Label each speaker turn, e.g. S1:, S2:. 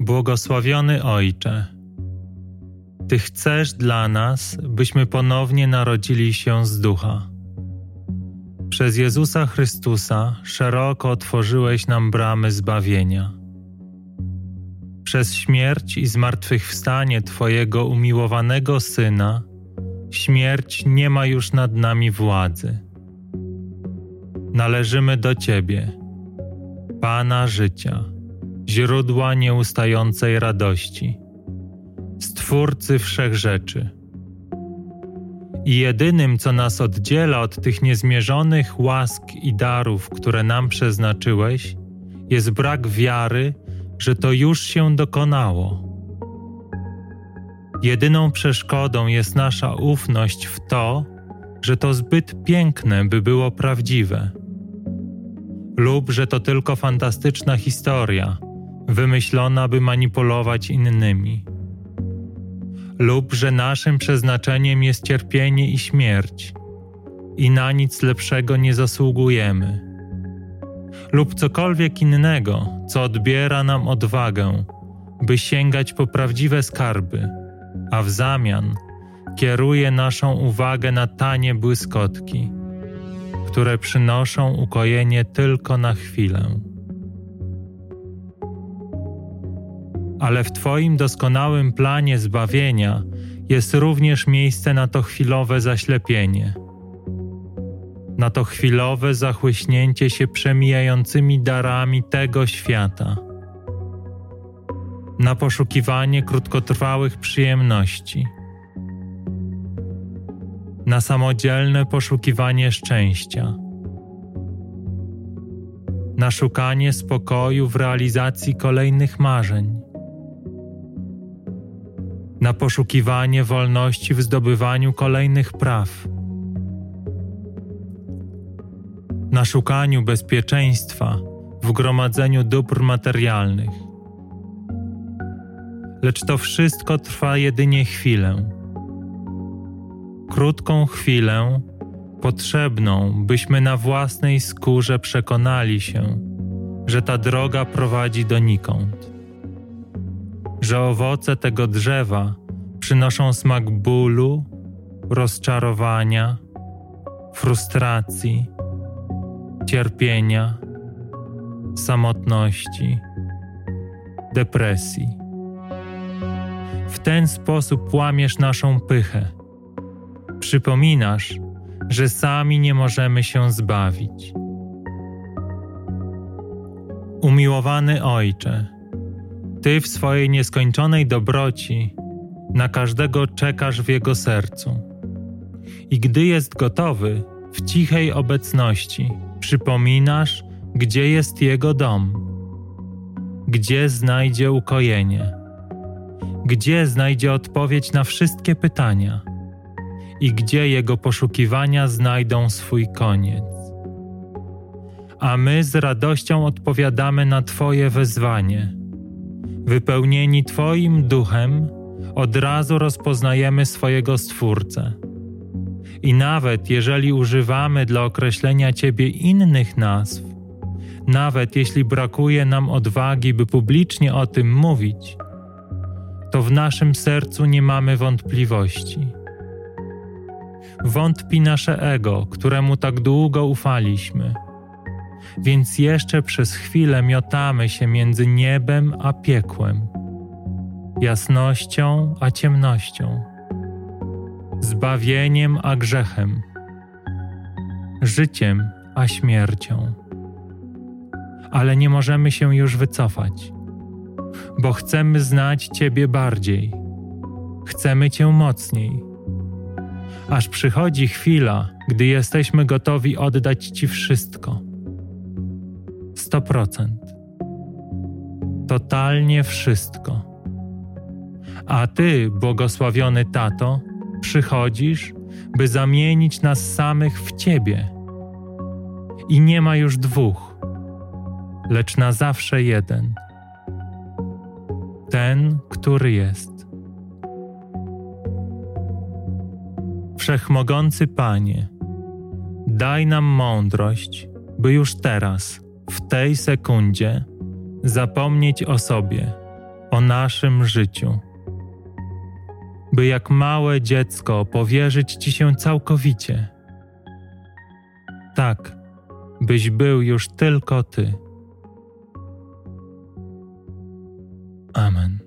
S1: Błogosławiony Ojcze, Ty chcesz dla nas, byśmy ponownie narodzili się z ducha. Przez Jezusa Chrystusa szeroko otworzyłeś nam bramy zbawienia. Przez śmierć i zmartwychwstanie Twojego umiłowanego Syna, śmierć nie ma już nad nami władzy. Należymy do Ciebie, Pana życia źródła nieustającej radości, Stwórcy wszechrzeczy. I jedynym, co nas oddziela od tych niezmierzonych łask i darów, które nam przeznaczyłeś, jest brak wiary, że to już się dokonało. Jedyną przeszkodą jest nasza ufność w to, że to zbyt piękne, by było prawdziwe, lub że to tylko fantastyczna historia wymyślona, by manipulować innymi, lub że naszym przeznaczeniem jest cierpienie i śmierć, i na nic lepszego nie zasługujemy, lub cokolwiek innego, co odbiera nam odwagę, by sięgać po prawdziwe skarby, a w zamian kieruje naszą uwagę na tanie błyskotki, które przynoszą ukojenie tylko na chwilę. Ale w Twoim doskonałym planie zbawienia jest również miejsce na to chwilowe zaślepienie, na to chwilowe zachłyśnięcie się przemijającymi darami tego świata, na poszukiwanie krótkotrwałych przyjemności, na samodzielne poszukiwanie szczęścia. Na szukanie spokoju w realizacji kolejnych marzeń na poszukiwanie wolności w zdobywaniu kolejnych praw, na szukaniu bezpieczeństwa w gromadzeniu dóbr materialnych. Lecz to wszystko trwa jedynie chwilę. Krótką chwilę, potrzebną, byśmy na własnej skórze przekonali się, że ta droga prowadzi donikąd że owoce tego drzewa przynoszą smak bólu, rozczarowania, frustracji, cierpienia, samotności, depresji. W ten sposób łamiesz naszą pychę. Przypominasz, że sami nie możemy się zbawić. Umiłowany Ojcze, ty w swojej nieskończonej dobroci na każdego czekasz w jego sercu. I gdy jest gotowy, w cichej obecności przypominasz, gdzie jest jego dom, gdzie znajdzie ukojenie, gdzie znajdzie odpowiedź na wszystkie pytania i gdzie jego poszukiwania znajdą swój koniec. A my z radością odpowiadamy na Twoje wezwanie Wypełnieni Twoim duchem, od razu rozpoznajemy swojego Stwórcę. I nawet jeżeli używamy dla określenia Ciebie innych nazw, nawet jeśli brakuje nam odwagi, by publicznie o tym mówić, to w naszym sercu nie mamy wątpliwości. Wątpi nasze ego, któremu tak długo ufaliśmy więc jeszcze przez chwilę miotamy się między niebem a piekłem, jasnością a ciemnością, zbawieniem a grzechem, życiem a śmiercią. Ale nie możemy się już wycofać, bo chcemy znać Ciebie bardziej, chcemy Cię mocniej. Aż przychodzi chwila, gdy jesteśmy gotowi oddać Ci wszystko 100%. Totalnie wszystko. A Ty, błogosławiony Tato, przychodzisz, by zamienić nas samych w Ciebie. I nie ma już dwóch, lecz na zawsze jeden. Ten, który jest. Wszechmogący Panie, daj nam mądrość, by już teraz w tej sekundzie zapomnieć o sobie, o naszym życiu, by jak małe dziecko powierzyć Ci się całkowicie. Tak, byś był już tylko Ty. Amen.